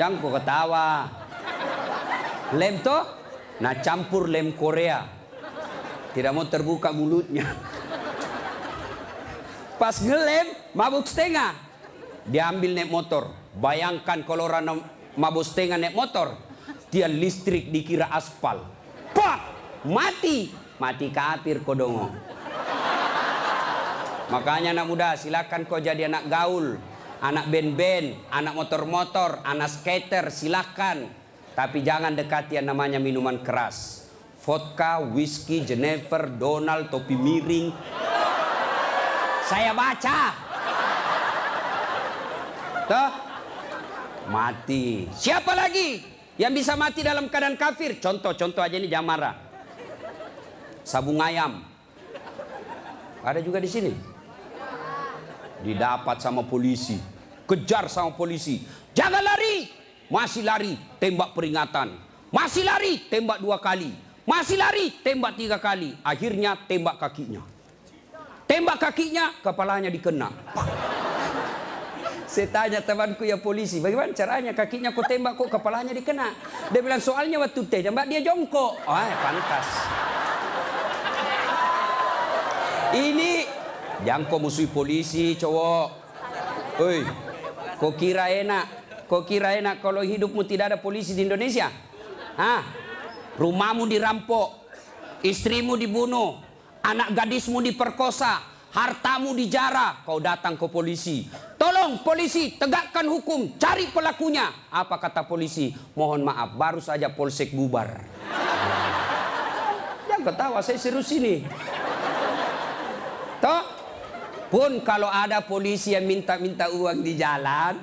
Jangan kau ketawa. Lem toh, nah campur lem Korea. Tidak mau terbuka mulutnya. Pas ngelem, mabuk setengah. Diambil naik motor. Bayangkan kalau orang mabuk setengah naik motor. Dia listrik dikira aspal. Pak! Mati! Mati kafir kodongo. Makanya anak muda silakan kau jadi anak gaul. Anak band-band, anak motor-motor, anak skater silakan. Tapi jangan dekati yang namanya minuman keras. Vodka, whisky, Jennifer, Donald, topi miring. Saya baca. Tuh. Mati. Siapa lagi yang bisa mati dalam keadaan kafir? Contoh-contoh aja ini jangan marah. Sabung ayam. Ada juga di sini. Didapat sama polisi. Kejar sama polisi. Jangan lari. Masih lari. Tembak peringatan. Masih lari. Tembak dua kali. Masih lari. Tembak tiga kali. Akhirnya tembak kakinya. Tembak kakinya. Kepalanya dikena. Saya tanya temanku ya polisi, bagaimana caranya kakinya kok tembak kok kepalanya dikena? Dia bilang soalnya waktu tembak dia jongkok. Oh, ya, pantas. Ini jangan kau musuhi polisi cowok. Oi, kau kira enak? Kau kira enak kalau hidupmu tidak ada polisi di Indonesia? Hah? Rumahmu dirampok, istrimu dibunuh, anak gadismu diperkosa, hartamu dijara, kau datang ke polisi. Tolong polisi tegakkan hukum, cari pelakunya. Apa kata polisi? Mohon maaf, baru saja polsek bubar. Jangan ketawa, saya serius ini. Pun kalau ada polisi yang minta-minta uang di jalan,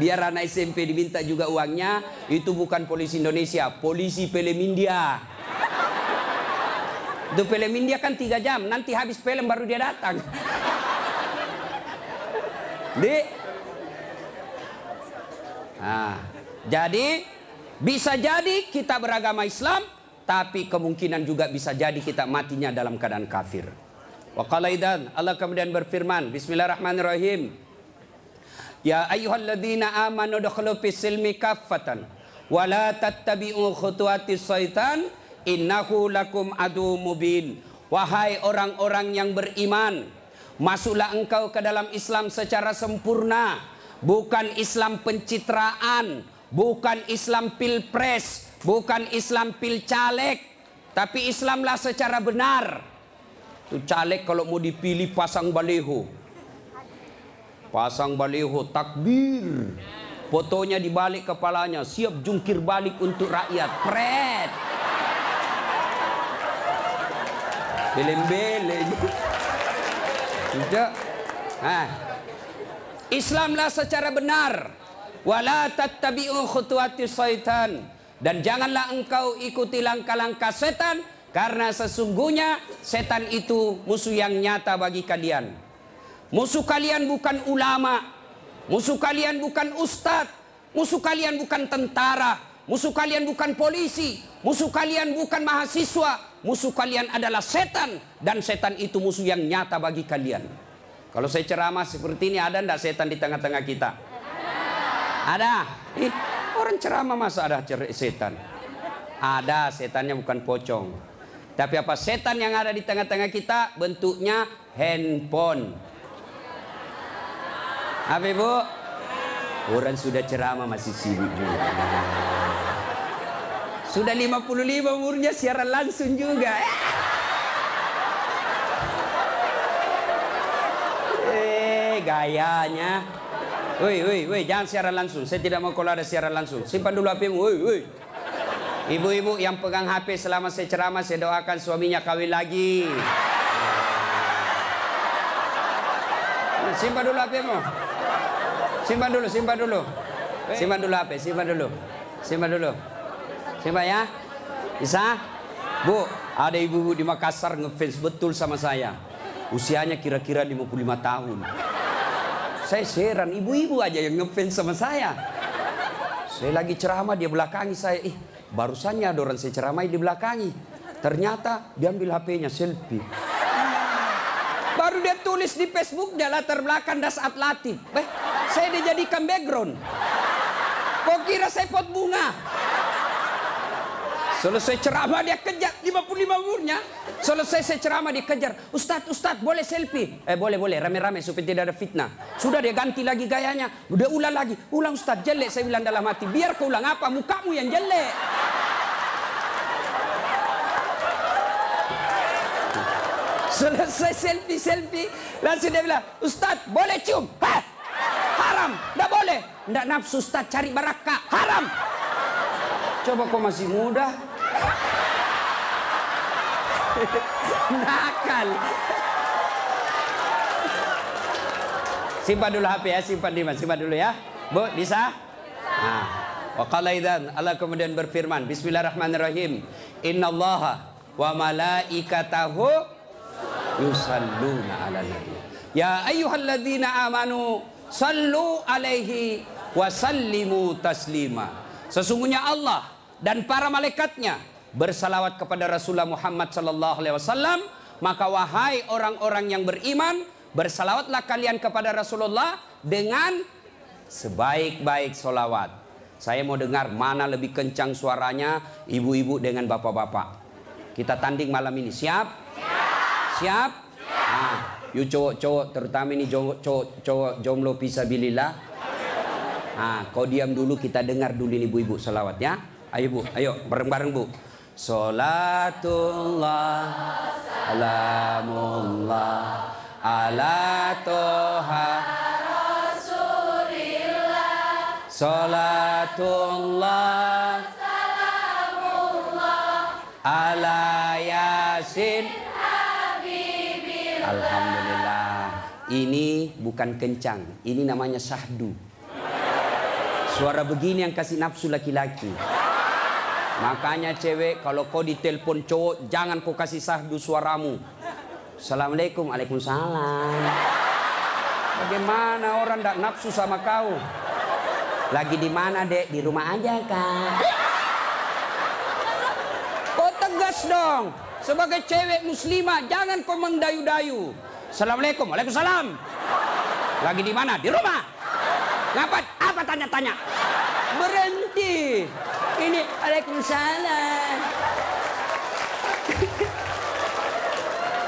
biar anak SMP diminta juga uangnya, itu bukan polisi Indonesia, polisi film India. Itu film India kan tiga jam, nanti habis film baru dia datang. Di, nah, jadi bisa jadi kita beragama Islam, tapi kemungkinan juga bisa jadi kita matinya dalam keadaan kafir. Wa Allah kemudian berfirman, Bismillahirrahmanirrahim. Ya ayyuhalladzina amanu dakhulu fis silmi kaffatan wa la tattabi'u khutuwatis syaitan innahu lakum adu mubin. Wahai orang-orang yang beriman, masuklah engkau ke dalam Islam secara sempurna, bukan Islam pencitraan, bukan Islam pilpres, bukan Islam pilcaleg, tapi Islamlah secara benar. Itu caleg kalau mau dipilih pasang baleho. Pasang baleho takbir. Fotonya dibalik kepalanya, siap jungkir balik untuk rakyat. Pret. Beleng-beleng. Tidak. Nah. Islamlah secara benar. Wala tattabi'u khutuwati syaitan. Dan janganlah engkau ikuti langkah-langkah setan karena sesungguhnya setan itu musuh yang nyata bagi kalian. Musuh kalian bukan ulama, musuh kalian bukan ustadz, musuh kalian bukan tentara, musuh kalian bukan polisi, musuh kalian bukan mahasiswa, musuh kalian adalah setan dan setan itu musuh yang nyata bagi kalian. Kalau saya ceramah seperti ini ada ndak setan di tengah-tengah kita? Ada. Orang ceramah masa ada setan? Ada setannya bukan pocong. Tapi apa setan yang ada di tengah-tengah kita bentuknya handphone. Apa ibu? Orang sudah ceramah masih sibuk. Sudah 55 umurnya siaran langsung juga. Eh, gayanya. Woi, woi, woi, jangan siaran langsung. Saya tidak mau kalau ada siaran langsung. Simpan dulu HP-mu. Woi, woi. Ibu-ibu yang pegang HP selama saya ceramah, saya doakan suaminya kawin lagi. Simpan dulu HP-mu. Simpan dulu, simpan dulu. Simpan dulu HP, simpan dulu. Simpan dulu. Simpan ya. Bisa? Bu, ada ibu-ibu di Makassar ngefans betul sama saya. Usianya kira-kira 55 tahun. Saya heran, ibu-ibu aja yang ngefans sama saya. Saya lagi ceramah, dia belakangi saya. Ih, barusannya ada orang saya ceramah di belakangi. Ternyata dia ambil HP-nya selfie. Baru dia tulis di Facebook dia latar belakang das atlatif. Eh, saya dijadikan background. Kok kira saya pot bunga? Selesai ceramah dia kejar 55 umurnya. Selesai saya ceramah dia kejar. Ustadz, Ustadz boleh selfie? Eh boleh, boleh. Rame-rame supaya tidak ada fitnah. Sudah dia ganti lagi gayanya. Udah ulang lagi. Ulang Ustadz, jelek saya bilang dalam hati. Biar kau ulang apa? Mukamu yang jelek. Selesai selfie-selfie. Langsung dia bilang, Ustadz boleh cium? Hah? Haram. Tidak boleh. Tidak nafsu Ustadz cari barakah. Haram. Coba kau masih muda. Nakal. Simpan dulu HP ya, simpan di simpan dulu ya. Bu, bisa? Nah. Wa qala idzan Allah kemudian berfirman, Bismillahirrahmanirrahim. Innallaha wa malaikatahu yusalluna 'alan nabi. Ya ayyuhalladzina amanu sallu alaihi wa sallimu taslima. Sesungguhnya Allah dan para malaikatnya bersalawat kepada Rasulullah Muhammad sallallahu alaihi wasallam, maka wahai orang-orang yang beriman, bersalawatlah kalian kepada Rasulullah dengan sebaik-baik solawat. Saya mau dengar mana lebih kencang suaranya ibu-ibu dengan bapak-bapak. Kita tanding malam ini. Siap? Siap? Siap? Nah, yuk cowok-cowok terutama ini cowok-cowok jomblo bilillah. Nah, kau diam dulu kita dengar dulu ini ibu-ibu salawat ya. Ayo bu, ayo bareng-bareng bu. Salatullah Salamullah Ala Toha. Rasulillah Salatullah Salamullah Ala Yasin. Alhamdulillah. Ini bukan kencang Ini namanya sahdu Suara begini yang kasih nafsu laki-laki Makanya cewek kalau kau ditelepon cowok jangan kau kasih sahdu suaramu. Assalamualaikum, Waalaikumsalam. Bagaimana orang tidak nafsu sama kau? Lagi di mana dek? Di rumah aja kak. Kau tegas dong. Sebagai cewek muslimah jangan kau mendayu-dayu. Assalamualaikum, Waalaikumsalam. Lagi di mana? Di rumah. Ngapain? Apa tanya-tanya? Berhenti. Ini Waalaikumsalam.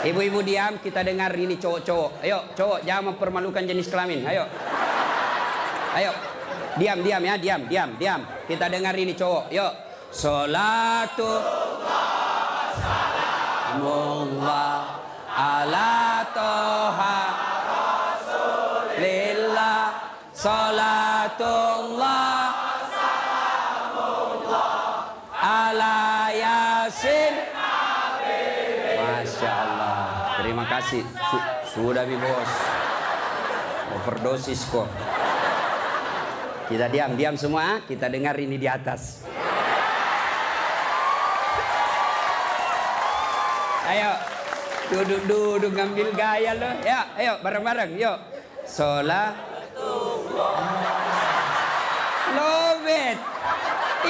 Ibu-ibu diam, kita dengar ini cowok-cowok. Ayo, cowok jangan mempermalukan jenis kelamin. Ayo. Ayo. Diam, diam ya, diam, diam, diam. Kita dengar ini cowok. Yuk. Salatu Salamullah ala toha Lillah Salatullah ala Yasin. Masya Allah. Terima kasih. Sudah bi bos. Overdosis kok. Kita diam, diam semua. Kita dengar ini di atas. Ayo, duduk-duduk ngambil gaya loh. Ya, ayo bareng-bareng. Yuk. Sholat.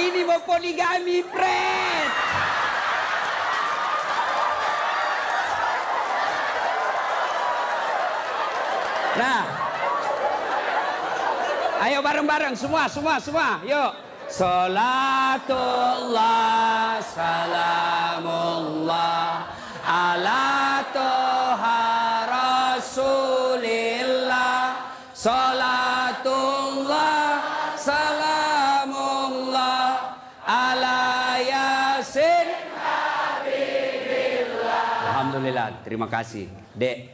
Ini mau poligami, Fred. Nah. Ayo bareng-bareng semua, semua, semua. Yuk. Salatullah salamullah ala toha rasulillah Salatullah Alhamdulillah, terima kasih. Dek,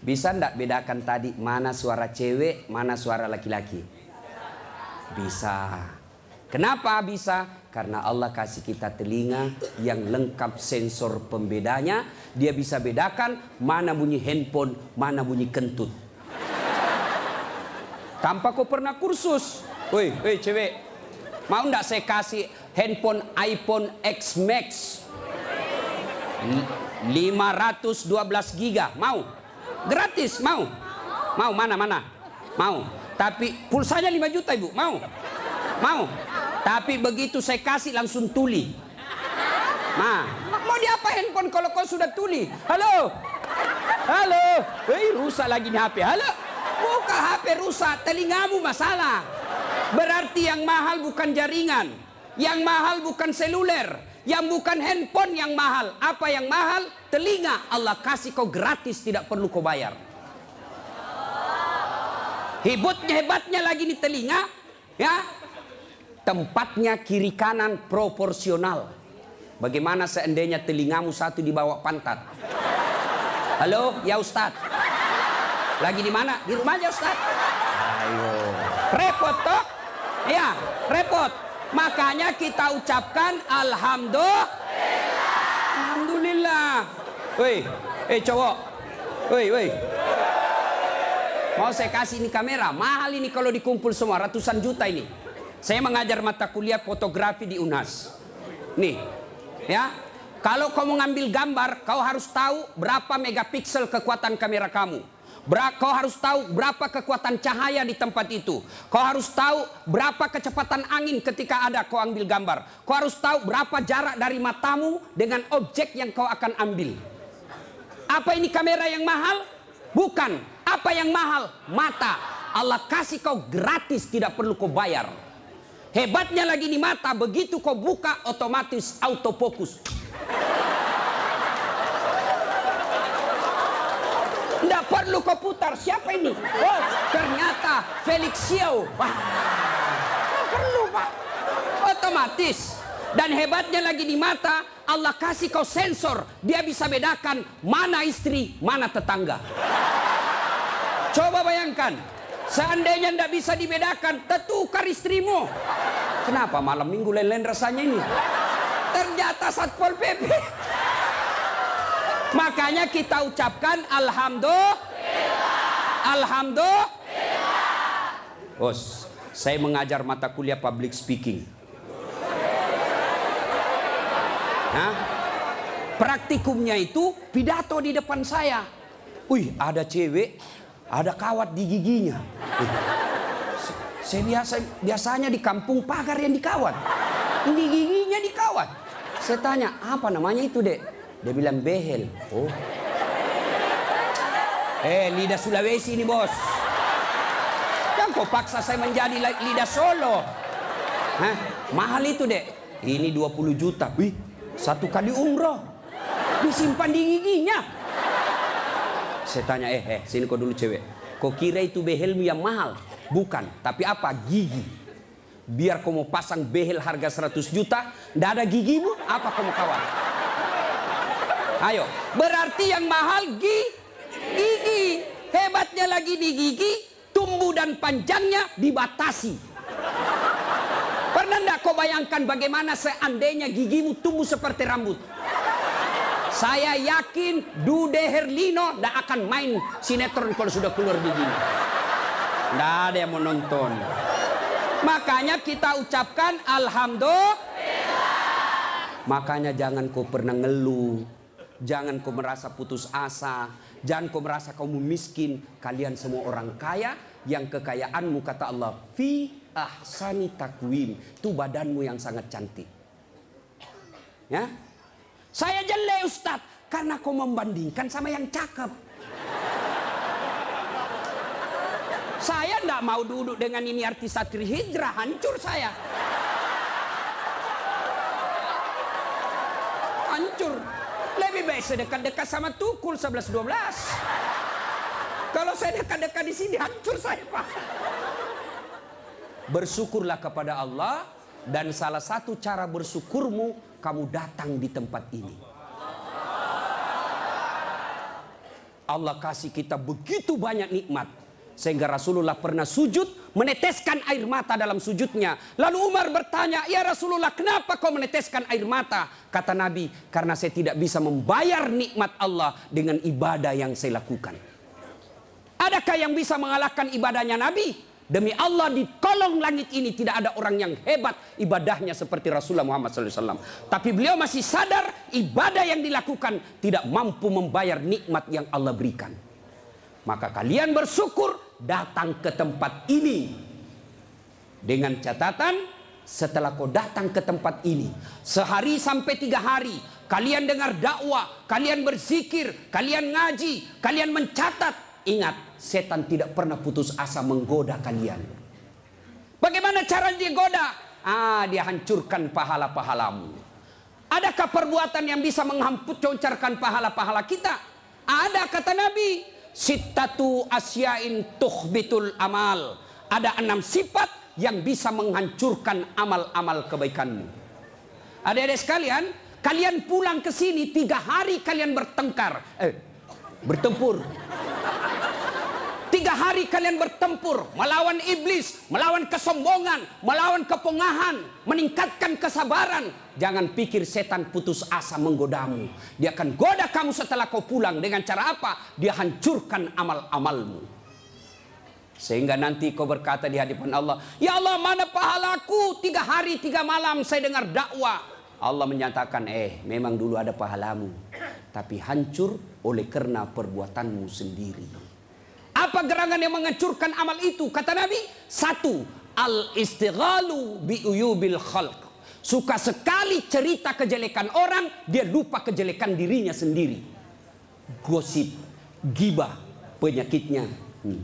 bisa ndak bedakan tadi mana suara cewek, mana suara laki-laki? Bisa. Kenapa bisa? Karena Allah kasih kita telinga yang lengkap sensor pembedanya. Dia bisa bedakan mana bunyi handphone, mana bunyi kentut. Tanpa kau pernah kursus. Woi, woi cewek. Mau ndak saya kasih handphone iPhone X Max? 512 giga. Mau? Gratis, mau? Mau mana mana? Mau. Tapi pulsanya 5 juta, Ibu. Mau? Mau. Tapi begitu saya kasih langsung tuli. Nah, mau diapa handphone kalau kau sudah tuli? Halo? Halo? Hei, rusak lagi nih HP. Halo? Buka HP rusak, telingamu masalah. Berarti yang mahal bukan jaringan, yang mahal bukan seluler, yang bukan handphone yang mahal. Apa yang mahal? Telinga. Allah kasih kau gratis, tidak perlu kau bayar. Hebatnya hebatnya lagi di telinga, ya. Tempatnya kiri kanan proporsional. Bagaimana seandainya telingamu satu di bawah pantat? Halo, ya Ustadz. Lagi di mana? Di rumah aja Ustadz. Ayo. Repot toh? Ya, repot. Makanya kita ucapkan Alhamdulillah. Alhamdulillah. Woi, eh cowok. Woi, woi. Mau saya kasih ini kamera. Mahal ini kalau dikumpul semua. Ratusan juta ini. Saya mengajar mata kuliah fotografi di UNAS. Nih, ya. Kalau kau mengambil gambar, kau harus tahu berapa megapiksel kekuatan kamera kamu. Kau harus tahu berapa kekuatan cahaya di tempat itu. Kau harus tahu berapa kecepatan angin ketika ada kau ambil gambar. Kau harus tahu berapa jarak dari matamu dengan objek yang kau akan ambil. Apa ini kamera yang mahal? Bukan. Apa yang mahal? Mata. Allah kasih kau gratis, tidak perlu kau bayar. Hebatnya lagi di mata, begitu kau buka otomatis autofokus. Perlu kau putar. Siapa ini? Oh, ternyata Felix Xiao. Wah, perlu pak. Otomatis. Dan hebatnya lagi di mata, Allah kasih kau sensor. Dia bisa bedakan mana istri, mana tetangga. Coba bayangkan. Seandainya tidak bisa dibedakan, tertukar istrimu. Kenapa malam minggu lain-lain rasanya ini? Ternyata Satpol PP. Makanya kita ucapkan Alhamdulillah. Alhamdulillah. Bos, saya mengajar mata kuliah public speaking. Hah? Praktikumnya itu pidato di depan saya. Wih, ada cewek, ada kawat di giginya. Saya biasa biasanya di kampung pagar yang dikawat. Ini giginya dikawat. Saya tanya, apa namanya itu, Dek? Dia bilang behel. Oh. Eh, lidah Sulawesi ini, Bos. Jangan kau paksa saya menjadi lidah Solo. Hah? Mahal itu, Dek. Ini 20 juta. Wih, satu kali umroh. Disimpan di giginya. Saya tanya, eh, eh, sini kau dulu cewek. Kau kira itu behelmu yang mahal? Bukan, tapi apa? Gigi. Biar kau mau pasang behel harga 100 juta, ndak ada gigimu, apa kau mau kawal? Ayo, berarti yang mahal gigi. Gigi. Hebatnya lagi di gigi, tumbuh dan panjangnya dibatasi. Pernah enggak kau bayangkan bagaimana seandainya gigimu tumbuh seperti rambut? Saya yakin Dude Herlino tidak akan main sinetron kalau sudah keluar giginya. Tidak ada yang mau nonton. Makanya kita ucapkan Alhamdulillah. Makanya jangan kau pernah ngeluh Jangan kau merasa putus asa. Jangan kau merasa kamu miskin. Kalian semua orang kaya. Yang kekayaanmu kata Allah. Fi ahsani takwim. Itu badanmu yang sangat cantik. Ya. Saya jelek Ustaz. Karena kau membandingkan sama yang cakep. Saya tidak mau duduk dengan ini artis satri hijrah. Hancur saya. Hancur. Lebih baik saya dekat-dekat sama Tukul 11-12. Kalau saya dekat-dekat di sini hancur saya Pak. Bersyukurlah kepada Allah dan salah satu cara bersyukurmu kamu datang di tempat ini. Allah kasih kita begitu banyak nikmat sehingga Rasulullah pernah sujud meneteskan air mata dalam sujudnya. Lalu Umar bertanya, "Ya Rasulullah, kenapa kau meneteskan air mata?" Kata Nabi, "Karena saya tidak bisa membayar nikmat Allah dengan ibadah yang saya lakukan." Adakah yang bisa mengalahkan ibadahnya Nabi? Demi Allah di kolong langit ini tidak ada orang yang hebat ibadahnya seperti Rasulullah Muhammad SAW. Tapi beliau masih sadar ibadah yang dilakukan tidak mampu membayar nikmat yang Allah berikan. Maka kalian bersyukur datang ke tempat ini dengan catatan setelah kau datang ke tempat ini sehari sampai tiga hari kalian dengar dakwah kalian berzikir kalian ngaji kalian mencatat ingat setan tidak pernah putus asa menggoda kalian bagaimana cara dia goda? Ah, dia hancurkan pahala-pahalamu. Adakah perbuatan yang bisa menghancurkan pahala-pahala kita? Ada kata Nabi, sittatu asyain tuhbitul amal. Ada enam sifat yang bisa menghancurkan amal-amal kebaikanmu. Adik-adik sekalian, kalian pulang ke sini tiga hari kalian bertengkar, eh, bertempur. Tiga hari kalian bertempur melawan iblis, melawan kesombongan, melawan kepongahan, meningkatkan kesabaran. Jangan pikir setan putus asa menggodamu. Dia akan goda kamu setelah kau pulang dengan cara apa? Dia hancurkan amal-amalmu. Sehingga nanti kau berkata di hadapan Allah, Ya Allah mana pahalaku tiga hari tiga malam saya dengar dakwah. Allah menyatakan, eh memang dulu ada pahalamu. Tapi hancur oleh karena perbuatanmu sendiri. Apa gerangan yang menghancurkan amal itu? Kata Nabi, satu, al istighalu bi uyubil khalq. Suka sekali cerita kejelekan orang, dia lupa kejelekan dirinya sendiri. Gosip, gibah, penyakitnya. Hmm.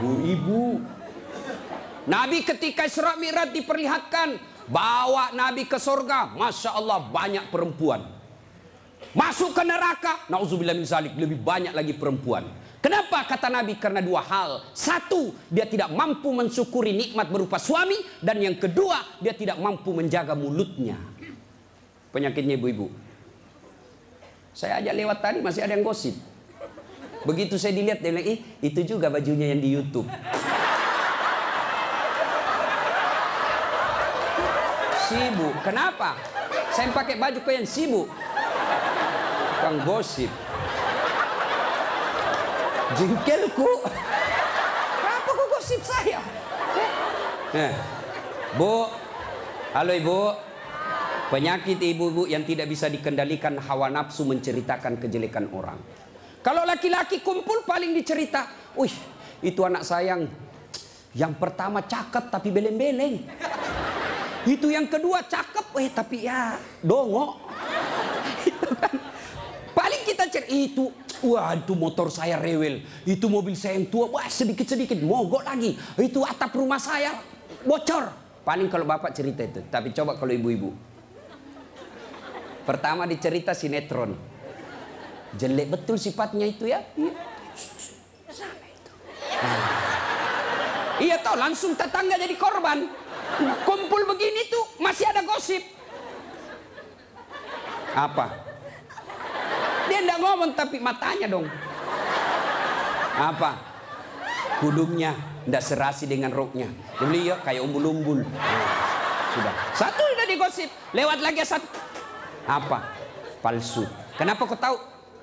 Bu ibu. Nabi ketika Isra Mi'raj diperlihatkan bawa Nabi ke surga, masya Allah banyak perempuan. Masuk ke neraka, nauzubillah min zalik, lebih banyak lagi perempuan. Kenapa kata Nabi? Karena dua hal. Satu, dia tidak mampu mensyukuri nikmat berupa suami. Dan yang kedua, dia tidak mampu menjaga mulutnya. Penyakitnya ibu-ibu. Saya ajak lewat tadi masih ada yang gosip. Begitu saya dilihat, dia bilang, itu juga bajunya yang di Youtube. Sibuk. Kenapa? Saya pakai baju kau yang sibuk tukang gosip. Jengkelku. Kenapa kok gosip saya? Eh, Bu, halo Ibu. Penyakit ibu-ibu yang tidak bisa dikendalikan hawa nafsu menceritakan kejelekan orang. Kalau laki-laki kumpul paling dicerita, wih itu anak sayang yang pertama cakep tapi beleng-beleng. Itu yang kedua cakep, eh tapi ya dongok. itu kan Paling kita cari itu, wah itu motor saya rewel, itu mobil saya yang tua, wah sedikit-sedikit mogok lagi, itu atap rumah saya bocor. Paling kalau bapak cerita itu, tapi coba kalau ibu-ibu. Pertama dicerita sinetron. Jelek betul sifatnya itu ya. Iya. Iya toh langsung tetangga jadi korban. Kumpul begini tuh masih ada gosip. Apa? Tidak ngomong tapi matanya dong. Apa? Kudungnya tidak serasi dengan roknya. Beli ya kayak umbul-umbul. Sudah. Satu udah digosip. Lewat lagi satu. Apa? Palsu. Kenapa kau tahu?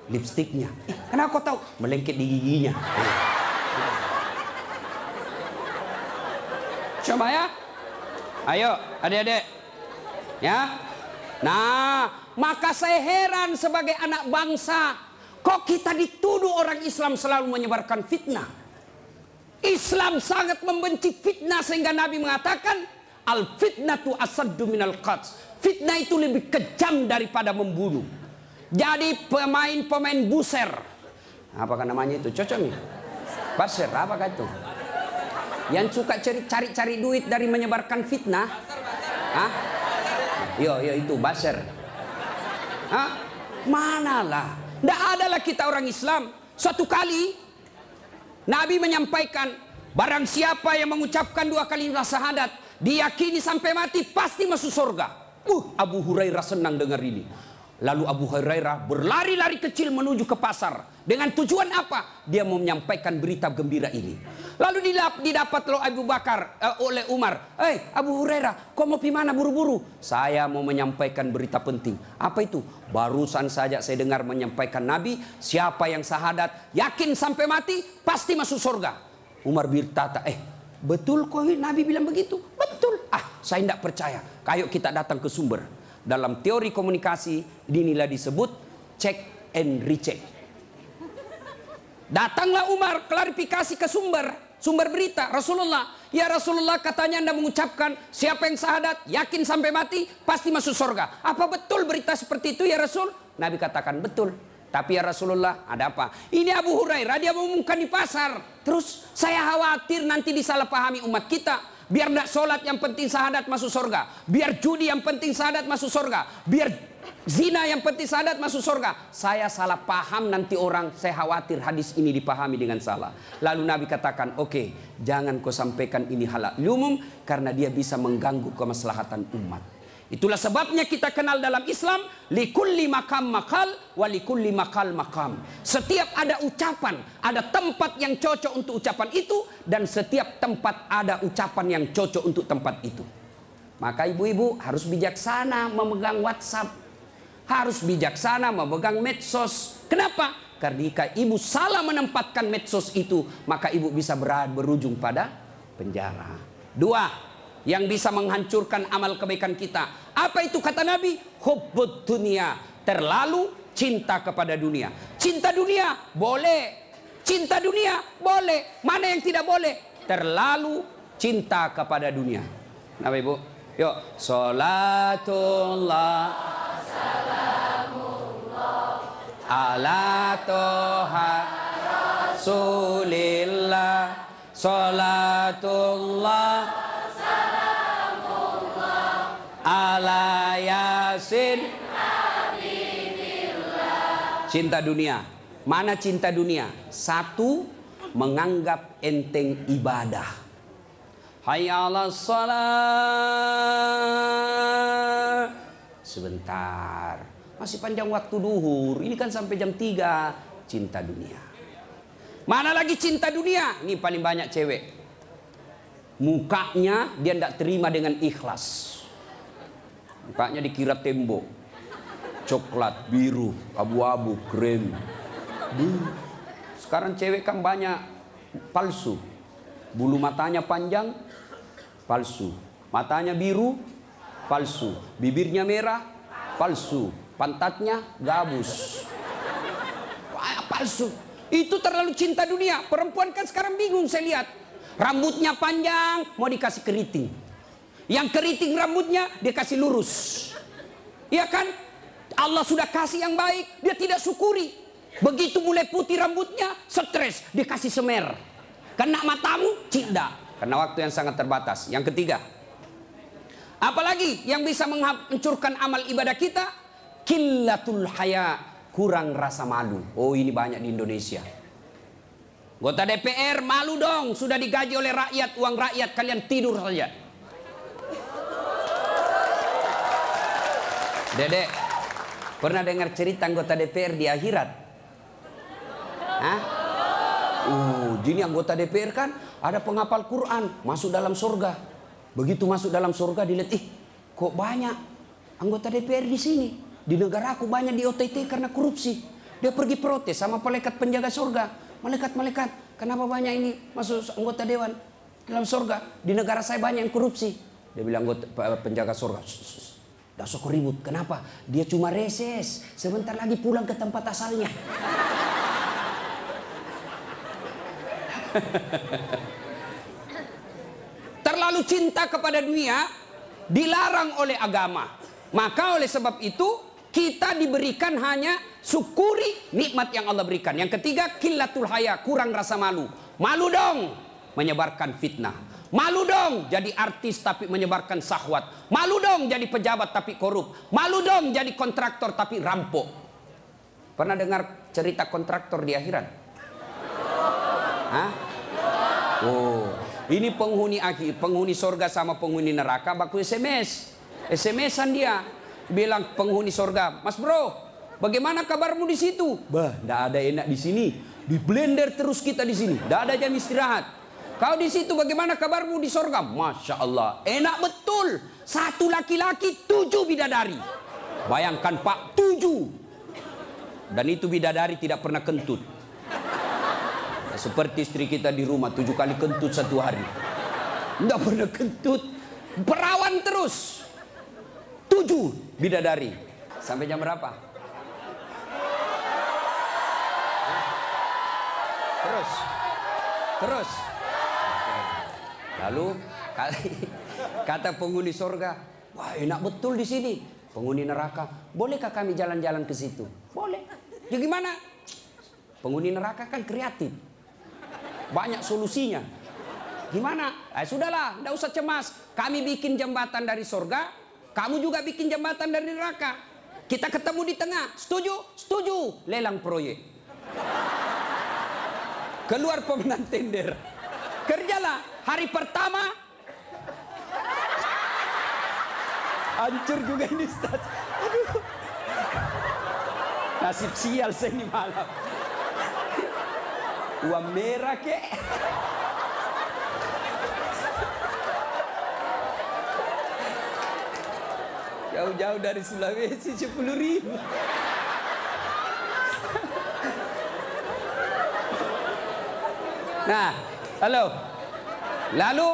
Lipstiknya. Eh, kenapa kau tahu? Melengket di giginya. Coba ya. Ayo adik-adik. Ya. Nah, maka saya heran sebagai anak bangsa, kok kita dituduh orang Islam selalu menyebarkan fitnah? Islam sangat membenci fitnah sehingga Nabi mengatakan al fitnatu asaddu minal qats. Fitnah itu lebih kejam daripada membunuh. Jadi pemain-pemain buser. Apakah namanya itu? Cocok nih. Baser, apakah itu? Yang suka cari-cari duit dari menyebarkan fitnah. Hah? Yo, yo itu baser. Hah? Manalah. Tidak adalah kita orang Islam. Suatu kali Nabi menyampaikan barang siapa yang mengucapkan dua kali syahadat diyakini sampai mati pasti masuk surga. Uh, Abu Hurairah senang dengar ini. Lalu Abu Hurairah berlari-lari kecil menuju ke pasar. Dengan tujuan apa? Dia mau menyampaikan berita gembira ini. Lalu didapat lo Abu Bakar uh, oleh Umar. Eh hey, Abu Hurairah, kau mau mana buru-buru? Saya mau menyampaikan berita penting. Apa itu? Barusan saja saya dengar menyampaikan Nabi. Siapa yang sahadat, yakin sampai mati, pasti masuk surga. Umar berkata, eh betul kok Nabi bilang begitu? Betul. Ah saya tidak percaya. Kayu kita datang ke sumber dalam teori komunikasi inilah disebut check and recheck. Datanglah Umar klarifikasi ke sumber, sumber berita Rasulullah. Ya Rasulullah katanya anda mengucapkan siapa yang sahadat yakin sampai mati pasti masuk surga. Apa betul berita seperti itu ya Rasul? Nabi katakan betul. Tapi ya Rasulullah, ada apa? Ini Abu Hurairah, dia mengumumkan di pasar. Terus saya khawatir nanti disalahpahami umat kita. Biar tidak sholat yang penting sahadat masuk surga. Biar judi yang penting sahadat masuk surga. Biar zina yang penting sahadat masuk surga. Saya salah paham nanti orang, saya khawatir hadis ini dipahami dengan salah. Lalu Nabi katakan, oke okay, jangan kau sampaikan ini halal umum. Karena dia bisa mengganggu kemaslahatan umat. Itulah sebabnya kita kenal dalam Islam likulli makam makal walikulli makal makam. Setiap ada ucapan, ada tempat yang cocok untuk ucapan itu dan setiap tempat ada ucapan yang cocok untuk tempat itu. Maka ibu-ibu harus bijaksana memegang WhatsApp. Harus bijaksana memegang medsos. Kenapa? Karena jika ibu salah menempatkan medsos itu, maka ibu bisa berujung pada penjara. Dua, yang bisa menghancurkan amal kebaikan kita. Apa itu kata Nabi? Hubbud dunia. Terlalu cinta kepada dunia. Cinta dunia boleh. Cinta dunia boleh. Mana yang tidak boleh? Terlalu cinta kepada dunia. Nah Ibu? Yuk. Salatullah. Ala toha Rasulillah. Salatullah cinta dunia. Mana cinta dunia? Satu menganggap enteng ibadah. Hayya salat. Sebentar. Masih panjang waktu duhur. Ini kan sampai jam 3 cinta dunia. Mana lagi cinta dunia? Ini paling banyak cewek. Mukanya dia tidak terima dengan ikhlas. Mukanya dikira tembok. Coklat, biru, abu-abu, krem. Sekarang cewek kan banyak palsu. Bulu matanya panjang, palsu. Matanya biru, palsu. Bibirnya merah, palsu. Pantatnya gabus. Palsu. Itu terlalu cinta dunia. Perempuan kan sekarang bingung saya lihat. Rambutnya panjang, mau dikasih keriting. Yang keriting rambutnya dia kasih lurus. Iya kan? Allah sudah kasih yang baik, dia tidak syukuri. Begitu mulai putih rambutnya, stres, dia kasih semer. Kena matamu, cinta. Karena waktu yang sangat terbatas. Yang ketiga, apalagi yang bisa menghancurkan amal ibadah kita? Killatul haya, kurang rasa malu. Oh ini banyak di Indonesia. Gota DPR malu dong, sudah digaji oleh rakyat, uang rakyat kalian tidur saja. Dedek, pernah dengar cerita anggota DPR di akhirat? Hah? Uh, jadi anggota DPR kan ada penghafal Quran masuk dalam surga. Begitu masuk dalam surga dilihat, ih kok banyak anggota DPR di sini. Di negara aku banyak di OTT karena korupsi. Dia pergi protes sama malaikat penjaga surga. Malaikat-malaikat, kenapa banyak ini masuk anggota dewan dalam surga? Di negara saya banyak yang korupsi. Dia bilang anggota penjaga surga, Dah sok ribut. Kenapa? Dia cuma reses. Sebentar lagi pulang ke tempat asalnya. Terlalu cinta kepada dunia dilarang oleh agama. Maka oleh sebab itu kita diberikan hanya syukuri nikmat yang Allah berikan. Yang ketiga, kilatul haya, kurang rasa malu. Malu dong menyebarkan fitnah. Malu dong jadi artis tapi menyebarkan sahwat. Malu dong jadi pejabat tapi korup. Malu dong jadi kontraktor tapi rampok. Pernah dengar cerita kontraktor di akhirat? Hah? Oh, ini penghuni akhir, penghuni sorga sama penghuni neraka baku SMS. SMS-an dia bilang penghuni sorga, Mas Bro, bagaimana kabarmu di situ? Bah, tidak ada enak di sini. Di blender terus kita di sini. Tidak ada jam istirahat. Kau di situ bagaimana kabarmu di sorga? Masya Allah. Enak betul. Satu laki-laki, tujuh bidadari. Bayangkan Pak, tujuh. Dan itu bidadari tidak pernah kentut. Seperti istri kita di rumah, tujuh kali kentut satu hari. Tidak pernah kentut. Perawan terus. Tujuh bidadari. Sampai jam berapa? Terus. Terus. Lalu kata penghuni sorga, wah enak betul di sini. Penghuni neraka, bolehkah kami jalan-jalan ke situ? Boleh. Ya gimana? Penghuni neraka kan kreatif. Banyak solusinya. Gimana? Eh, sudahlah, tidak usah cemas. Kami bikin jembatan dari sorga, kamu juga bikin jembatan dari neraka. Kita ketemu di tengah. Setuju? Setuju. Lelang proyek. Keluar pemenang tender. Kerjalah. Hari pertama. Hancur juga ini Ustaz. Aduh. Nasib sial saya ini malam. Uang merah kek. Jauh-jauh dari Sulawesi 10 ribu. Nah, halo. Lalu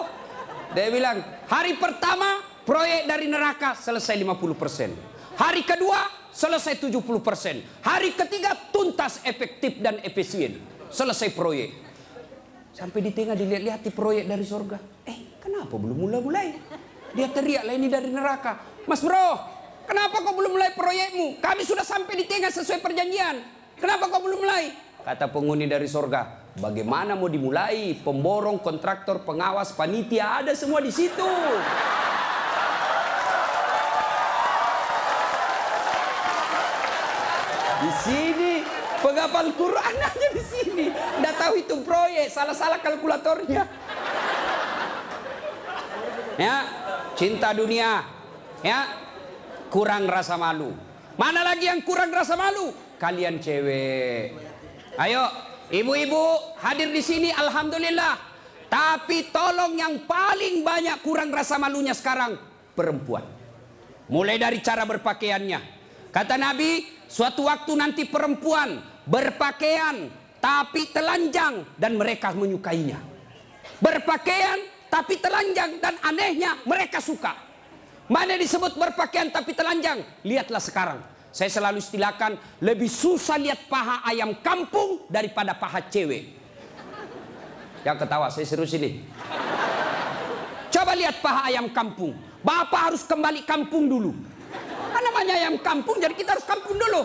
dia bilang, hari pertama proyek dari neraka selesai 50%. Hari kedua selesai 70%. Hari ketiga tuntas efektif dan efisien. Selesai proyek. Sampai di tengah dilihat-lihat di proyek dari surga. Eh, kenapa belum mulai-mulai? Dia teriak lah ini dari neraka. Mas bro, kenapa kau belum mulai proyekmu? Kami sudah sampai di tengah sesuai perjanjian. Kenapa kau belum mulai? Kata penghuni dari surga, bagaimana mau dimulai? Pemborong, kontraktor, pengawas, panitia ada semua di situ. Di sini penghafal Quran aja di sini. Nggak tahu itu proyek, salah-salah kalkulatornya. Ya, cinta dunia. Ya, kurang rasa malu. Mana lagi yang kurang rasa malu? Kalian cewek. Ayo, ibu-ibu hadir di sini alhamdulillah. Tapi tolong yang paling banyak kurang rasa malunya sekarang perempuan. Mulai dari cara berpakaiannya. Kata Nabi, suatu waktu nanti perempuan berpakaian tapi telanjang dan mereka menyukainya. Berpakaian tapi telanjang dan anehnya mereka suka. Mana disebut berpakaian tapi telanjang? Lihatlah sekarang. Saya selalu istilahkan lebih susah lihat paha ayam kampung daripada paha cewek. Yang ketawa, saya serius ini. Coba lihat paha ayam kampung. Bapak harus kembali kampung dulu. Kan namanya ayam kampung, jadi kita harus kampung dulu.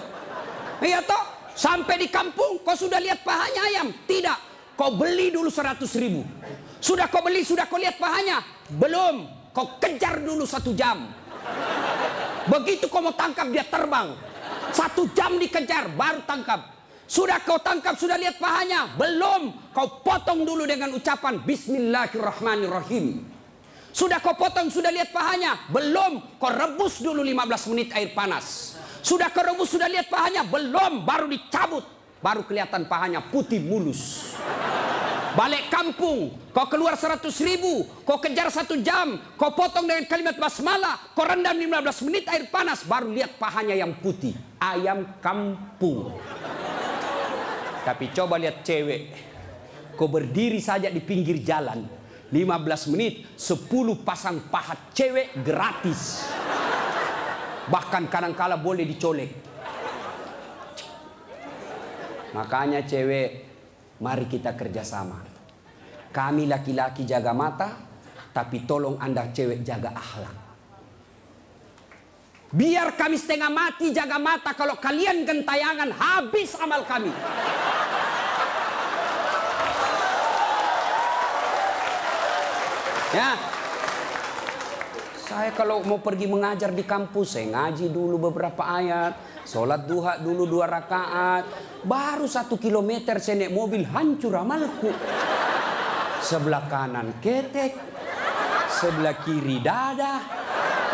Iya toh? Sampai di kampung, kau sudah lihat pahanya ayam? Tidak. Kau beli dulu 100 ribu. Sudah kau beli, sudah kau lihat pahanya? Belum. Kau kejar dulu satu jam. Begitu kau mau tangkap dia terbang. Satu jam dikejar baru tangkap. Sudah kau tangkap, sudah lihat pahanya? Belum. Kau potong dulu dengan ucapan Bismillahirrahmanirrahim. Sudah kau potong, sudah lihat pahanya? Belum. Kau rebus dulu 15 menit air panas. Sudah kau rebus, sudah lihat pahanya? Belum. Baru dicabut. Baru kelihatan pahanya putih mulus. Balik kampung, kau keluar 100 ribu, kau kejar satu jam, kau potong dengan kalimat basmalah, kau rendam 15 menit air panas, baru lihat pahanya yang putih. Ayam kampung. Tapi coba lihat cewek, kau berdiri saja di pinggir jalan, 15 menit, 10 pasang paha cewek gratis. Bahkan kadang-kala boleh dicolek. Makanya cewek Mari kita kerjasama. Kami laki-laki jaga mata, tapi tolong anda cewek jaga akhlak. Biar kami setengah mati jaga mata, kalau kalian gentayangan habis amal kami. Ya, saya kalau mau pergi mengajar di kampus, saya ngaji dulu beberapa ayat, sholat duha dulu dua rakaat, baru satu kilometer naik mobil hancur amalku. Sebelah kanan ketek, sebelah kiri dada,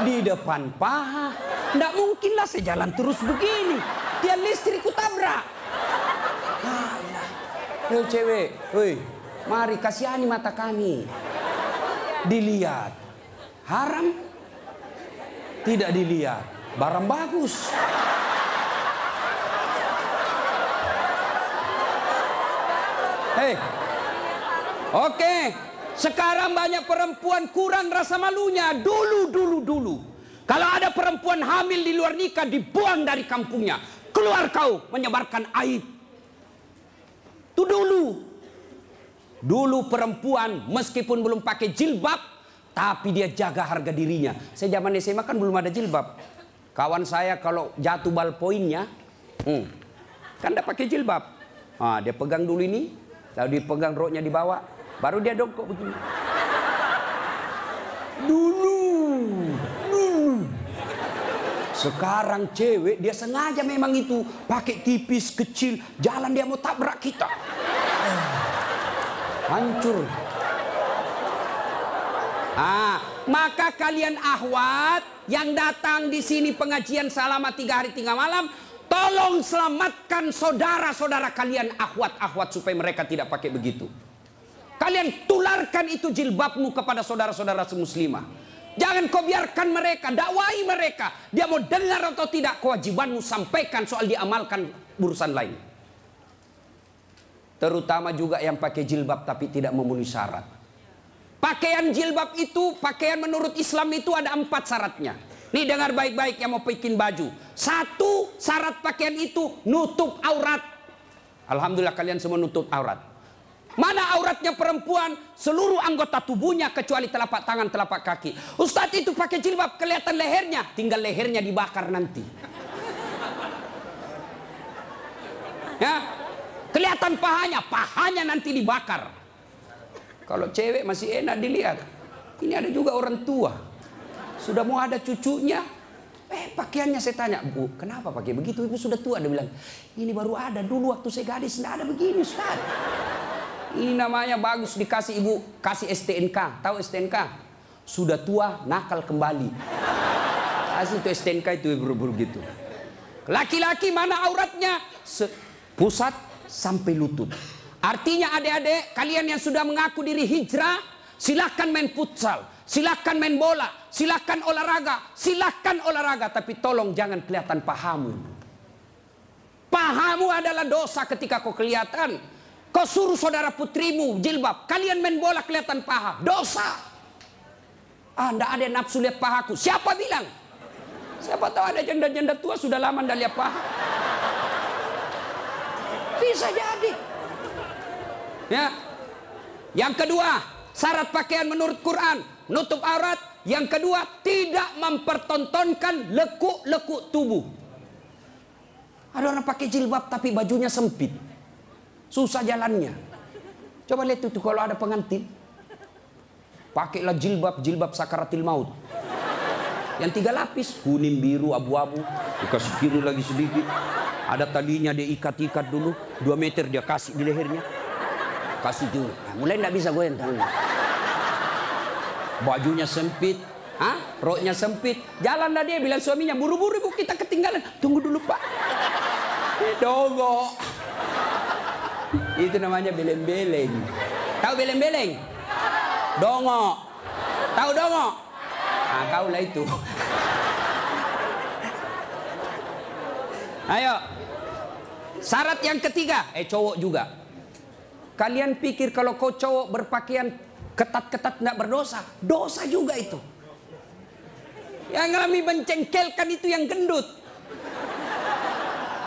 di depan paha. Tidak mungkinlah saya jalan terus begini. Tiang listrikku tabrak. Hei cewek, woi, mari kasihani mata kami. Dilihat, haram tidak dilihat, barang bagus. Hei, oke, sekarang banyak perempuan kurang rasa malunya. Dulu, dulu, dulu. Kalau ada perempuan hamil di luar nikah, dibuang dari kampungnya. Keluar kau menyebarkan aib. Itu dulu. Dulu perempuan meskipun belum pakai jilbab, tapi dia jaga harga dirinya. Saya zaman SMA kan belum ada jilbab. Kawan saya kalau jatuh bal poinnya, hmm, Kan tidak pakai jilbab. Ah, dia pegang dulu ini, lalu dipegang roknya di bawah, baru dia dongkok begini. Dulu, dulu. Sekarang cewek dia sengaja memang itu pakai tipis kecil, jalan dia mau tabrak kita. Hancur. Ah, maka kalian ahwat yang datang di sini pengajian selama tiga hari tiga malam, tolong selamatkan saudara-saudara kalian ahwat-ahwat supaya mereka tidak pakai begitu. Kalian tularkan itu jilbabmu kepada saudara-saudara semuslimah. Jangan kau biarkan mereka, dakwai mereka. Dia mau dengar atau tidak, kewajibanmu sampaikan soal diamalkan urusan lain. Terutama juga yang pakai jilbab tapi tidak memenuhi syarat. Pakaian jilbab itu, pakaian menurut Islam itu ada empat syaratnya. Nih dengar baik-baik yang mau bikin baju. Satu syarat pakaian itu nutup aurat. Alhamdulillah kalian semua nutup aurat. Mana auratnya perempuan? Seluruh anggota tubuhnya kecuali telapak tangan, telapak kaki. Ustadz itu pakai jilbab kelihatan lehernya. Tinggal lehernya dibakar nanti. Ya, kelihatan pahanya, pahanya nanti dibakar. Kalau cewek masih enak dilihat. Ini ada juga orang tua. Sudah mau ada cucunya. Eh pakaiannya saya tanya, Bu kenapa pakai begitu? Ibu sudah tua. Dia bilang, ini baru ada. Dulu waktu saya gadis tidak ada begini Ustaz. Ini namanya bagus dikasih ibu. Kasih STNK. Tahu STNK? Sudah tua, nakal kembali. Kasih itu STNK itu buru-buru gitu. Laki-laki mana auratnya? Se pusat sampai lutut. Artinya adik-adik, kalian yang sudah mengaku diri hijrah, silahkan main futsal, silahkan main bola, silahkan olahraga, silahkan olahraga, tapi tolong jangan kelihatan pahamu. Pahamu adalah dosa ketika kau kelihatan. Kau suruh saudara putrimu jilbab, kalian main bola kelihatan paha, dosa. Ah, ada nafsu lihat pahaku. Siapa bilang? Siapa tahu ada janda-janda tua sudah lama enggak lihat paha. Bisa jadi. Ya. Yang kedua, syarat pakaian menurut Quran, nutup aurat. Yang kedua, tidak mempertontonkan lekuk-lekuk tubuh. Ada orang pakai jilbab tapi bajunya sempit. Susah jalannya. Coba lihat itu kalau ada pengantin. Pakailah jilbab, jilbab sakaratil maut. Yang tiga lapis, kuning, biru, abu-abu. Dikasih kiri lagi sedikit. Ada talinya dia ikat-ikat dulu. Dua meter dia kasih di lehernya kasih dulu. Nah, mulai tidak bisa goyang tangannya. Bajunya sempit, Hah? Roknya sempit. Jalanlah dia bilang suaminya, buru-buru ibu kita ketinggalan. Tunggu dulu pak. Dogo. Itu namanya beleng-beleng. Tahu beleng-beleng? Dongo. Tahu dongo? Nah, kau lah itu. Ayo. Syarat yang ketiga, eh cowok juga. Kalian pikir kalau kau cowok berpakaian ketat-ketat tidak berdosa? Dosa juga itu. Yang kami mencengkelkan itu yang gendut.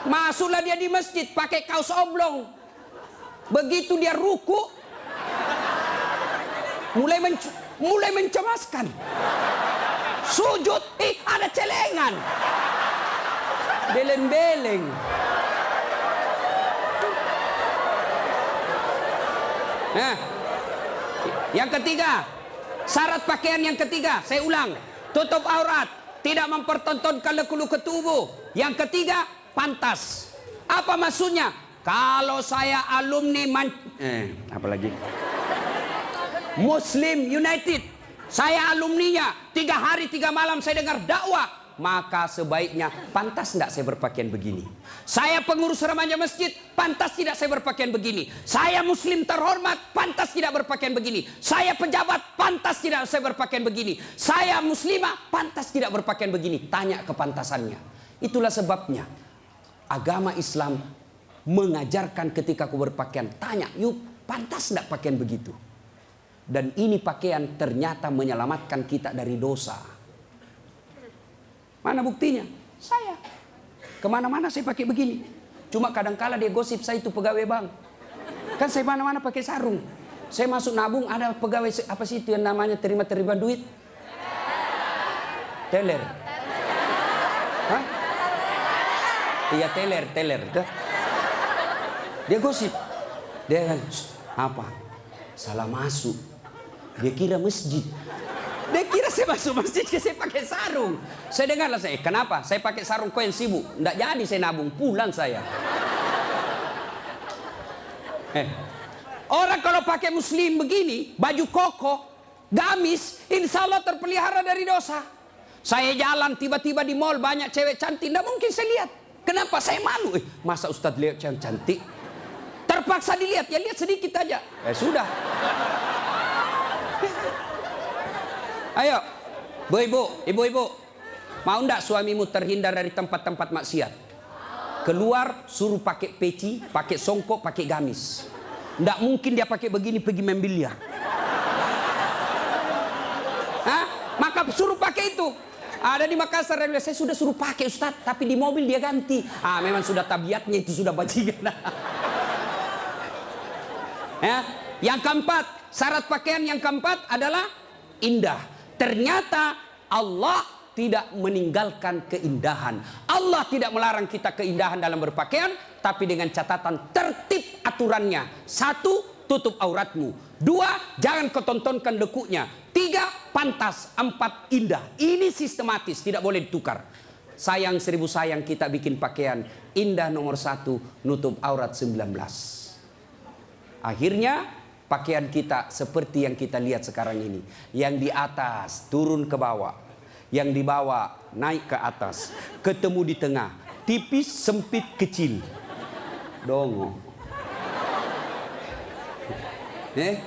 Masuklah dia di masjid pakai kaos oblong. Begitu dia ruku, mulai menc mulai mencemaskan. Sujud, ih ada celengan. Beleng-beleng. Nah, yang ketiga, syarat pakaian yang ketiga, saya ulang, tutup aurat, tidak mempertontonkan leku-leku tubuh. Yang ketiga, pantas. Apa maksudnya? Kalau saya alumni man eh, apa lagi? Muslim United, saya alumninya, tiga hari tiga malam saya dengar dakwah, maka sebaiknya pantas tidak saya berpakaian begini. Saya pengurus remaja masjid, pantas tidak saya berpakaian begini. Saya muslim terhormat, pantas tidak berpakaian begini. Saya pejabat, pantas tidak saya berpakaian begini. Saya muslimah, pantas tidak berpakaian begini. Tanya kepantasannya. Itulah sebabnya agama Islam mengajarkan ketika aku berpakaian, tanya, yuk pantas tidak pakaian begitu. Dan ini pakaian ternyata menyelamatkan kita dari dosa. Mana buktinya? Saya. Ke mana-mana saya pakai begini. Cuma kadang-kala dia gosip saya itu pegawai bank. Kan saya mana-mana pakai sarung. Saya masuk nabung ada pegawai apa sih itu yang namanya terima-terima duit? Teller. Hah? Iya teller, teller. Dia gosip. Dia apa? Salah masuk. Dia kira masjid. Dia kira saya masuk masjid, saya pakai sarung. Saya dengarlah saya, kenapa? Saya pakai sarung kau yang sibuk. Tidak jadi saya nabung, pulang saya. Eh, orang kalau pakai muslim begini, baju koko, gamis, insya Allah terpelihara dari dosa. Saya jalan tiba-tiba di mall banyak cewek cantik, tidak mungkin saya lihat. Kenapa saya malu? Eh, masa Ustadz lihat yang cantik? Terpaksa dilihat, ya lihat sedikit aja. Eh sudah. Ayo, ibu-ibu, ibu-ibu, mau ndak suamimu terhindar dari tempat-tempat maksiat? Keluar suruh pakai peci, pakai songkok, pakai gamis. Ndak mungkin dia pakai begini pergi main biliar. Hah? Maka suruh pakai itu. Ada di Makassar saya sudah suruh pakai Ustaz, tapi di mobil dia ganti. Ah, memang sudah tabiatnya itu sudah bajingan. ya, yang keempat, syarat pakaian yang keempat adalah indah. Ternyata Allah tidak meninggalkan keindahan. Allah tidak melarang kita keindahan dalam berpakaian, tapi dengan catatan tertib aturannya. Satu, tutup auratmu. Dua, jangan ketontonkan lekuknya. Tiga, pantas. Empat, indah. Ini sistematis, tidak boleh ditukar. Sayang seribu sayang kita bikin pakaian. Indah nomor satu, nutup aurat 19. Akhirnya pakaian kita seperti yang kita lihat sekarang ini. Yang di atas turun ke bawah, yang di bawah naik ke atas, ketemu di tengah, tipis, sempit, kecil. Dongo. Eh?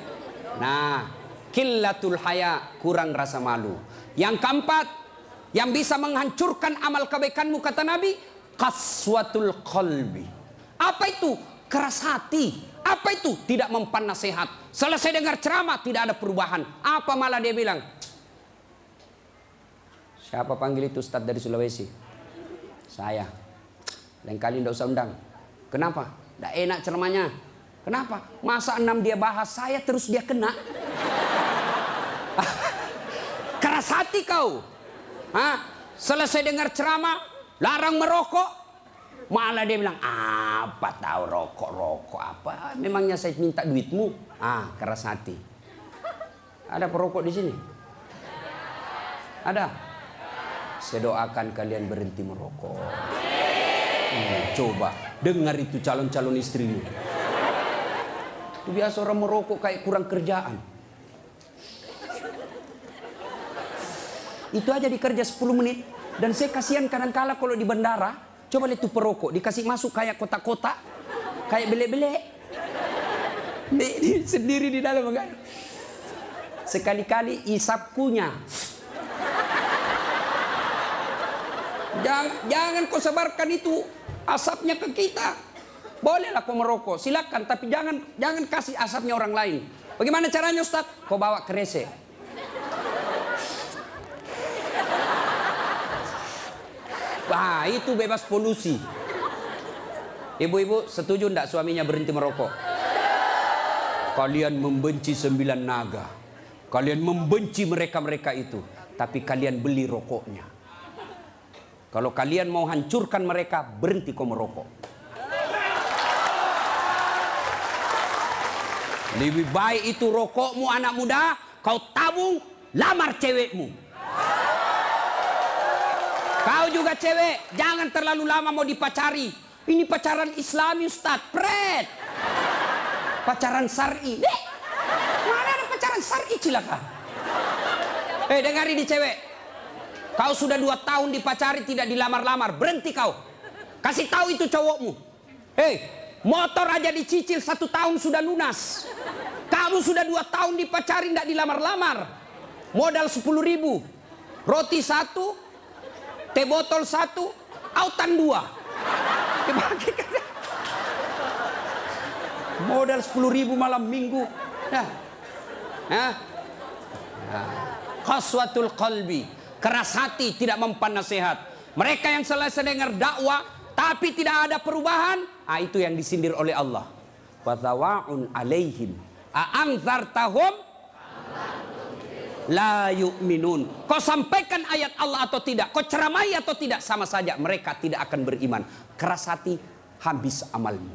Nah, killatul haya, kurang rasa malu. Yang keempat, yang bisa menghancurkan amal kebaikanmu kata Nabi, kaswatul qalbi. Apa itu? Keras hati. Apa itu? Tidak mempan nasihat. Selesai dengar ceramah tidak ada perubahan. Apa malah dia bilang? Siapa panggil itu Ustadz dari Sulawesi? Saya. Lain kali tidak usah undang. Kenapa? Tidak enak ceramahnya. Kenapa? Masa enam dia bahas saya terus dia kena. Keras hati kau. Hah? Selesai dengar ceramah, larang merokok, Malah dia bilang, apa tahu rokok-rokok apa? Memangnya saya minta duitmu? Ah, keras hati. Ada perokok di sini? Ada? Saya doakan kalian berhenti merokok. Hmm, coba, dengar itu calon-calon istrimu. Itu biasa orang merokok kayak kurang kerjaan. Itu aja dikerja 10 menit. Dan saya kasihan kadang-kala kalau di bandara, Coba lihat tuh perokok, dikasih masuk kayak kotak-kotak, kayak bele-bele. Sendiri di dalam kan. Sekali-kali isap kunya. Jangan, jangan kau sebarkan itu asapnya ke kita. Bolehlah kau merokok, silakan, tapi jangan jangan kasih asapnya orang lain. Bagaimana caranya Ustaz? Kau bawa kerese. Wah, itu bebas polusi. Ibu-ibu setuju tidak suaminya berhenti merokok? Kalian membenci sembilan naga. Kalian membenci mereka-mereka itu. Tapi kalian beli rokoknya. Kalau kalian mau hancurkan mereka, berhenti kau merokok. Lebih baik itu rokokmu anak muda, kau tabung, lamar cewekmu. Kau juga cewek, jangan terlalu lama mau dipacari. Ini pacaran Islami Ustaz, pret. Pacaran syar'i. Deh, mana ada pacaran syar'i cilaka? Eh, dengar ini cewek. Kau sudah dua tahun dipacari tidak dilamar-lamar, berhenti kau. Kasih tahu itu cowokmu. Hei, motor aja dicicil satu tahun sudah lunas. Kamu sudah dua tahun dipacari tidak dilamar-lamar. Modal sepuluh ribu. Roti satu, teh botol satu, autan dua. Modal sepuluh ribu malam minggu. Nah. Nah. nah. Khaswatul. Keras hati tidak mempan nasihat. Mereka yang selesai dengar dakwah tapi tidak ada perubahan, ah itu yang disindir oleh Allah. Wa alaihim. A'anzartahum la yu'minun. Kau sampaikan ayat Allah atau tidak, kau ceramai atau tidak, sama saja mereka tidak akan beriman. Keras hati, habis amalmu.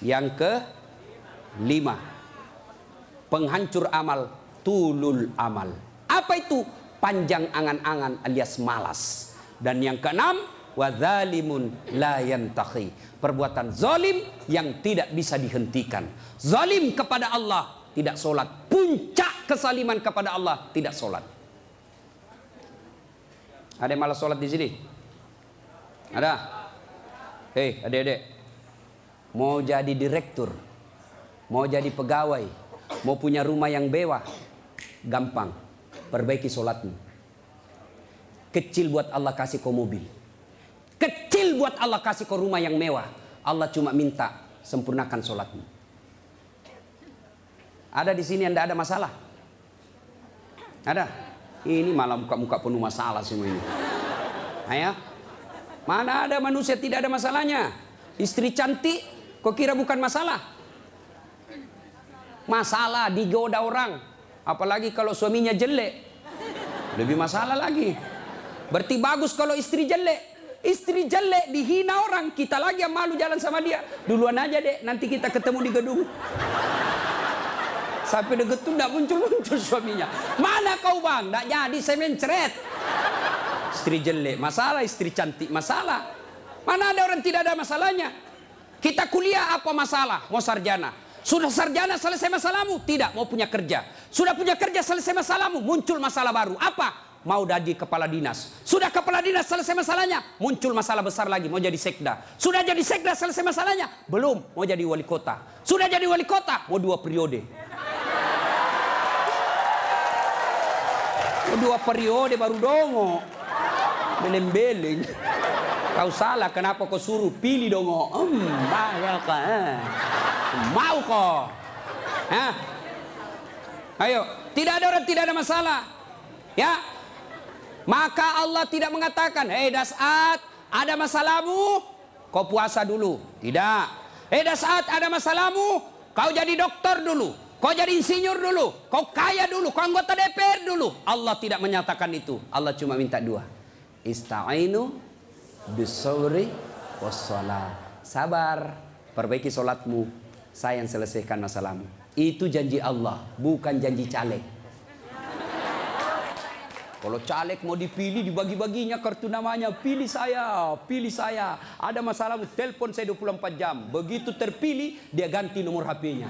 Yang ke lima. Penghancur amal, tulul amal. Apa itu? Panjang angan-angan alias malas. Dan yang keenam, wadzalimun la yantahi. Perbuatan zalim yang tidak bisa dihentikan. Zalim kepada Allah, tidak sholat. Puncak kesaliman kepada Allah, tidak sholat. Ada yang malas sholat di sini? Ada? Hei, adik-adik. Mau jadi direktur, mau jadi pegawai, mau punya rumah yang bewah, gampang. Perbaiki sholatmu. Kecil buat Allah kasih kau mobil. Kecil buat Allah kasih kau rumah yang mewah. Allah cuma minta sempurnakan sholatmu. Ada di sini yang tidak ada masalah? Ada? Ini malah muka-muka penuh masalah semua ini. Ayah, mana ada manusia tidak ada masalahnya? Istri cantik, kok kira bukan masalah? Masalah digoda orang, apalagi kalau suaminya jelek, lebih masalah lagi. Berarti bagus kalau istri jelek. Istri jelek dihina orang, kita lagi yang malu jalan sama dia. Duluan aja deh, nanti kita ketemu di gedung. Sampai deket tuh tidak muncul-muncul suaminya. Mana kau bang? Tidak jadi saya mencret. Istri jelek masalah, istri cantik masalah. Mana ada orang tidak ada masalahnya? Kita kuliah apa masalah? Mau sarjana. Sudah sarjana selesai masalahmu? Tidak, mau punya kerja. Sudah punya kerja selesai masalahmu? Muncul masalah baru. Apa? Mau jadi kepala dinas. Sudah kepala dinas selesai masalahnya? Muncul masalah besar lagi, mau jadi sekda. Sudah jadi sekda selesai masalahnya? Belum, mau jadi wali kota. Sudah jadi wali kota? Mau dua periode. Dua periode baru dongo. Beleng-beleng. Kau salah, kenapa kau suruh pilih dongo? Hmm, banyak eh. Mau kau? Hah? Ayo, tidak ada orang tidak ada masalah. Ya. Maka Allah tidak mengatakan, "Hei Dasat, ada masalahmu? Kau puasa dulu." Tidak. "Hei Dasat, ada masalahmu? Kau jadi dokter dulu." Kau jadi insinyur dulu, kau kaya dulu, kau anggota DPR dulu. Allah tidak menyatakan itu. Allah cuma minta dua. Ista'inu bisawri wassalat. Sabar, perbaiki solatmu. Saya yang selesaikan masalahmu. Itu janji Allah, bukan janji caleg. Kalau caleg mau dipilih, dibagi-baginya kartu namanya. Pilih saya, pilih saya. Ada masalahmu, telepon saya 24 jam. Begitu terpilih, dia ganti nomor HP-nya.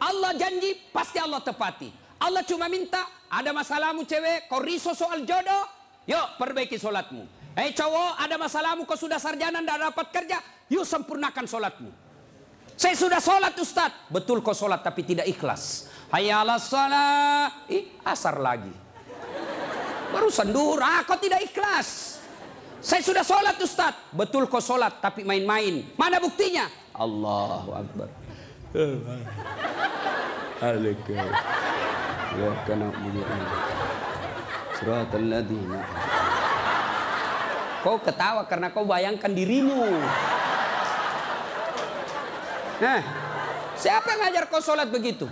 Allah janji pasti Allah tepati. Allah cuma minta ada masalahmu cewek, kau riso soal jodoh, yuk perbaiki solatmu. Eh cowok ada masalahmu kau sudah sarjana tidak dapat kerja, yuk sempurnakan solatmu. Saya sudah solat Ustaz. Betul kau solat tapi tidak ikhlas. Hayalah salat. Ih, asar lagi. Baru sendur, ah kau tidak ikhlas. Saya sudah solat Ustaz. Betul kau solat tapi main-main. Mana buktinya? Allahu Akbar. عليك يا كان صراط الذين Kau ketawa karena kau bayangkan dirimu. Nah, siapa yang ngajar kau sholat begitu?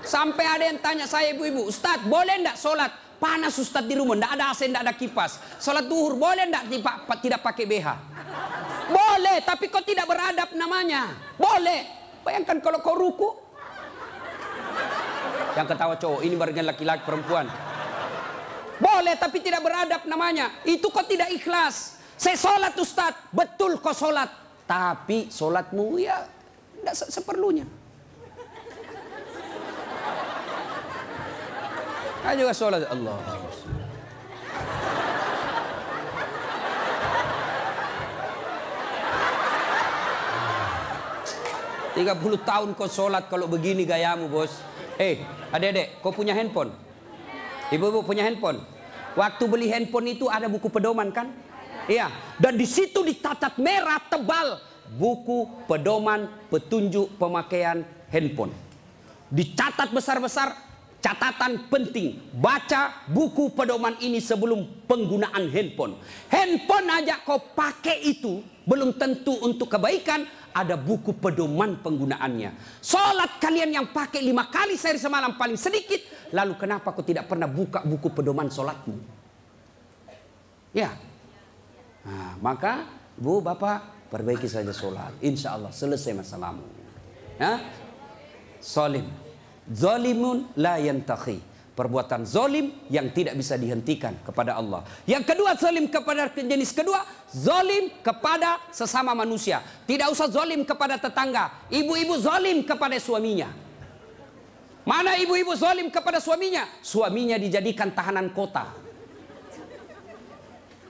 Sampai ada yang tanya saya ibu-ibu, Ustadz boleh ndak sholat? Panas Ustadz di rumah, ndak ada AC, ndak ada kipas. Sholat duhur boleh ndak tidak pakai BH? Boleh, tapi kau tidak beradab namanya. Boleh, Bayangkan kalau kau ruku. Yang ketawa cowok, ini barengan laki-laki perempuan. Boleh tapi tidak beradab namanya. Itu kau tidak ikhlas. Saya sholat Ustaz. Betul kau sholat. Tapi sholatmu ya tidak seperlunya. Ayo sholat Allah. 30 tahun kau sholat kalau begini gayamu bos. Eh, adik-adik, kau punya handphone? Ibu-ibu punya handphone? Waktu beli handphone itu ada buku pedoman kan? Iya. Dan di situ ditatat merah tebal buku pedoman petunjuk pemakaian handphone. Dicatat besar-besar catatan penting. Baca buku pedoman ini sebelum penggunaan handphone. Handphone aja kau pakai itu belum tentu untuk kebaikan ada buku pedoman penggunaannya. Sholat kalian yang pakai lima kali sehari semalam paling sedikit. Lalu kenapa kau tidak pernah buka buku pedoman sholatmu? Ya. Nah, maka bu bapak perbaiki saja sholat. Insya Allah selesai masalahmu. Ya? Zolim. Zolimun la yantakhi perbuatan zolim yang tidak bisa dihentikan kepada Allah. Yang kedua zolim kepada jenis kedua zolim kepada sesama manusia. Tidak usah zolim kepada tetangga. Ibu-ibu zolim kepada suaminya. Mana ibu-ibu zolim kepada suaminya? Suaminya dijadikan tahanan kota.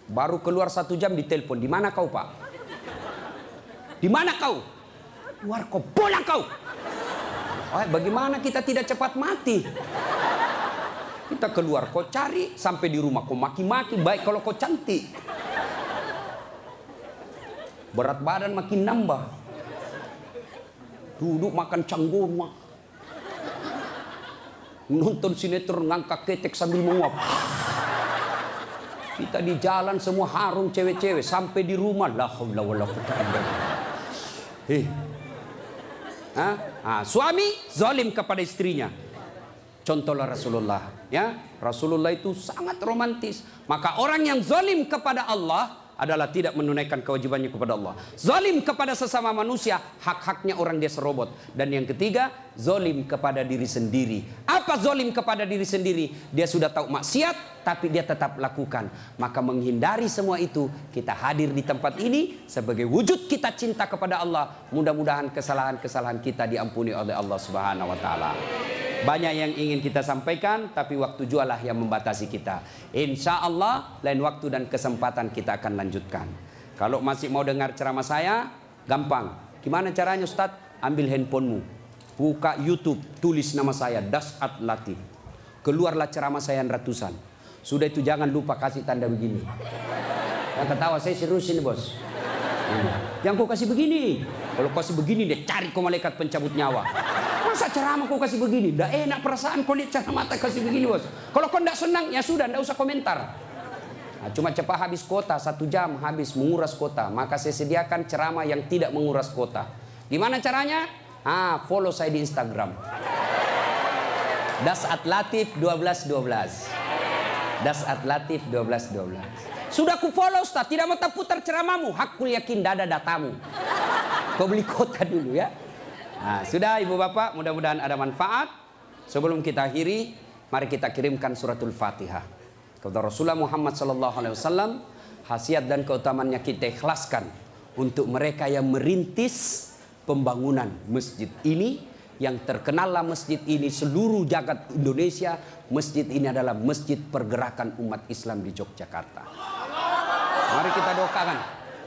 Baru keluar satu jam ditelepon. Di mana kau pak? Di mana kau? Luar kau, pulang kau. Oh, bagaimana kita tidak cepat mati? Kita keluar, kau cari sampai di rumah kau maki-maki baik kalau kau cantik. Berat badan makin nambah. Duduk makan canggurma. Nonton sinetron ngangkat ketek sambil menguap. Kita di jalan semua harum cewek-cewek sampai di rumah lah haula wala Hei. Ah, suami zalim kepada istrinya. Contohlah Rasulullah, ya. Rasulullah itu sangat romantis. Maka orang yang zalim kepada Allah adalah tidak menunaikan kewajibannya kepada Allah. Zalim kepada sesama manusia, hak-haknya orang dia serobot. Dan yang ketiga, zalim kepada diri sendiri. Apa zalim kepada diri sendiri? Dia sudah tahu maksiat, tapi dia tetap lakukan. Maka menghindari semua itu, kita hadir di tempat ini sebagai wujud kita cinta kepada Allah. Mudah-mudahan kesalahan-kesalahan kita diampuni oleh Allah Subhanahu wa taala. Banyak yang ingin kita sampaikan, tapi waktu jualah yang membatasi kita. Insya Allah, lain waktu dan kesempatan kita akan lanjutkan. Kalau masih mau dengar ceramah saya, gampang. Gimana caranya Ustaz? Ambil handphonemu, buka YouTube, tulis nama saya, Dasat Latif. Keluarlah ceramah saya yang ratusan. Sudah itu jangan lupa kasih tanda begini. Yang ketawa, saya serius ini bos. Yang kau kasih begini. Kalau kasih begini, dia cari kau malaikat pencabut nyawa. Masa ceramah kau kasih begini? Tidak enak perasaan kau lihat ceramah mata kasih begini bos. Kalau kau tidak senang ya sudah tidak usah komentar. Nah, cuma cepat habis kota satu jam habis menguras kota. Maka saya sediakan ceramah yang tidak menguras kota. Gimana caranya? Ah, follow saya di Instagram. Das Atlatif 1212. Das Atlatif 1212. Sudah ku follow Ustaz, tidak mau terputar ceramahmu. Hakul yakin dada datamu. Kau beli kota dulu ya. Nah, sudah Ibu Bapak, mudah-mudahan ada manfaat. Sebelum kita akhiri, mari kita kirimkan suratul Fatihah kepada Rasulullah Muhammad sallallahu alaihi wasallam. Hasiat dan keutamaannya kita ikhlaskan untuk mereka yang merintis pembangunan masjid ini yang terkenallah masjid ini seluruh jagat Indonesia. Masjid ini adalah masjid pergerakan umat Islam di Yogyakarta. Mari kita doakan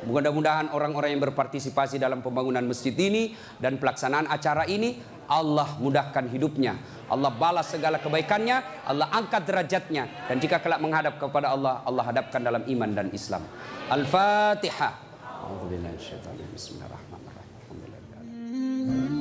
Mudah-mudahan orang-orang yang berpartisipasi dalam pembangunan masjid ini dan pelaksanaan acara ini Allah mudahkan hidupnya. Allah balas segala kebaikannya, Allah angkat derajatnya dan jika kelak menghadap kepada Allah, Allah hadapkan dalam iman dan Islam. Al-Fatihah. Mm-hmm.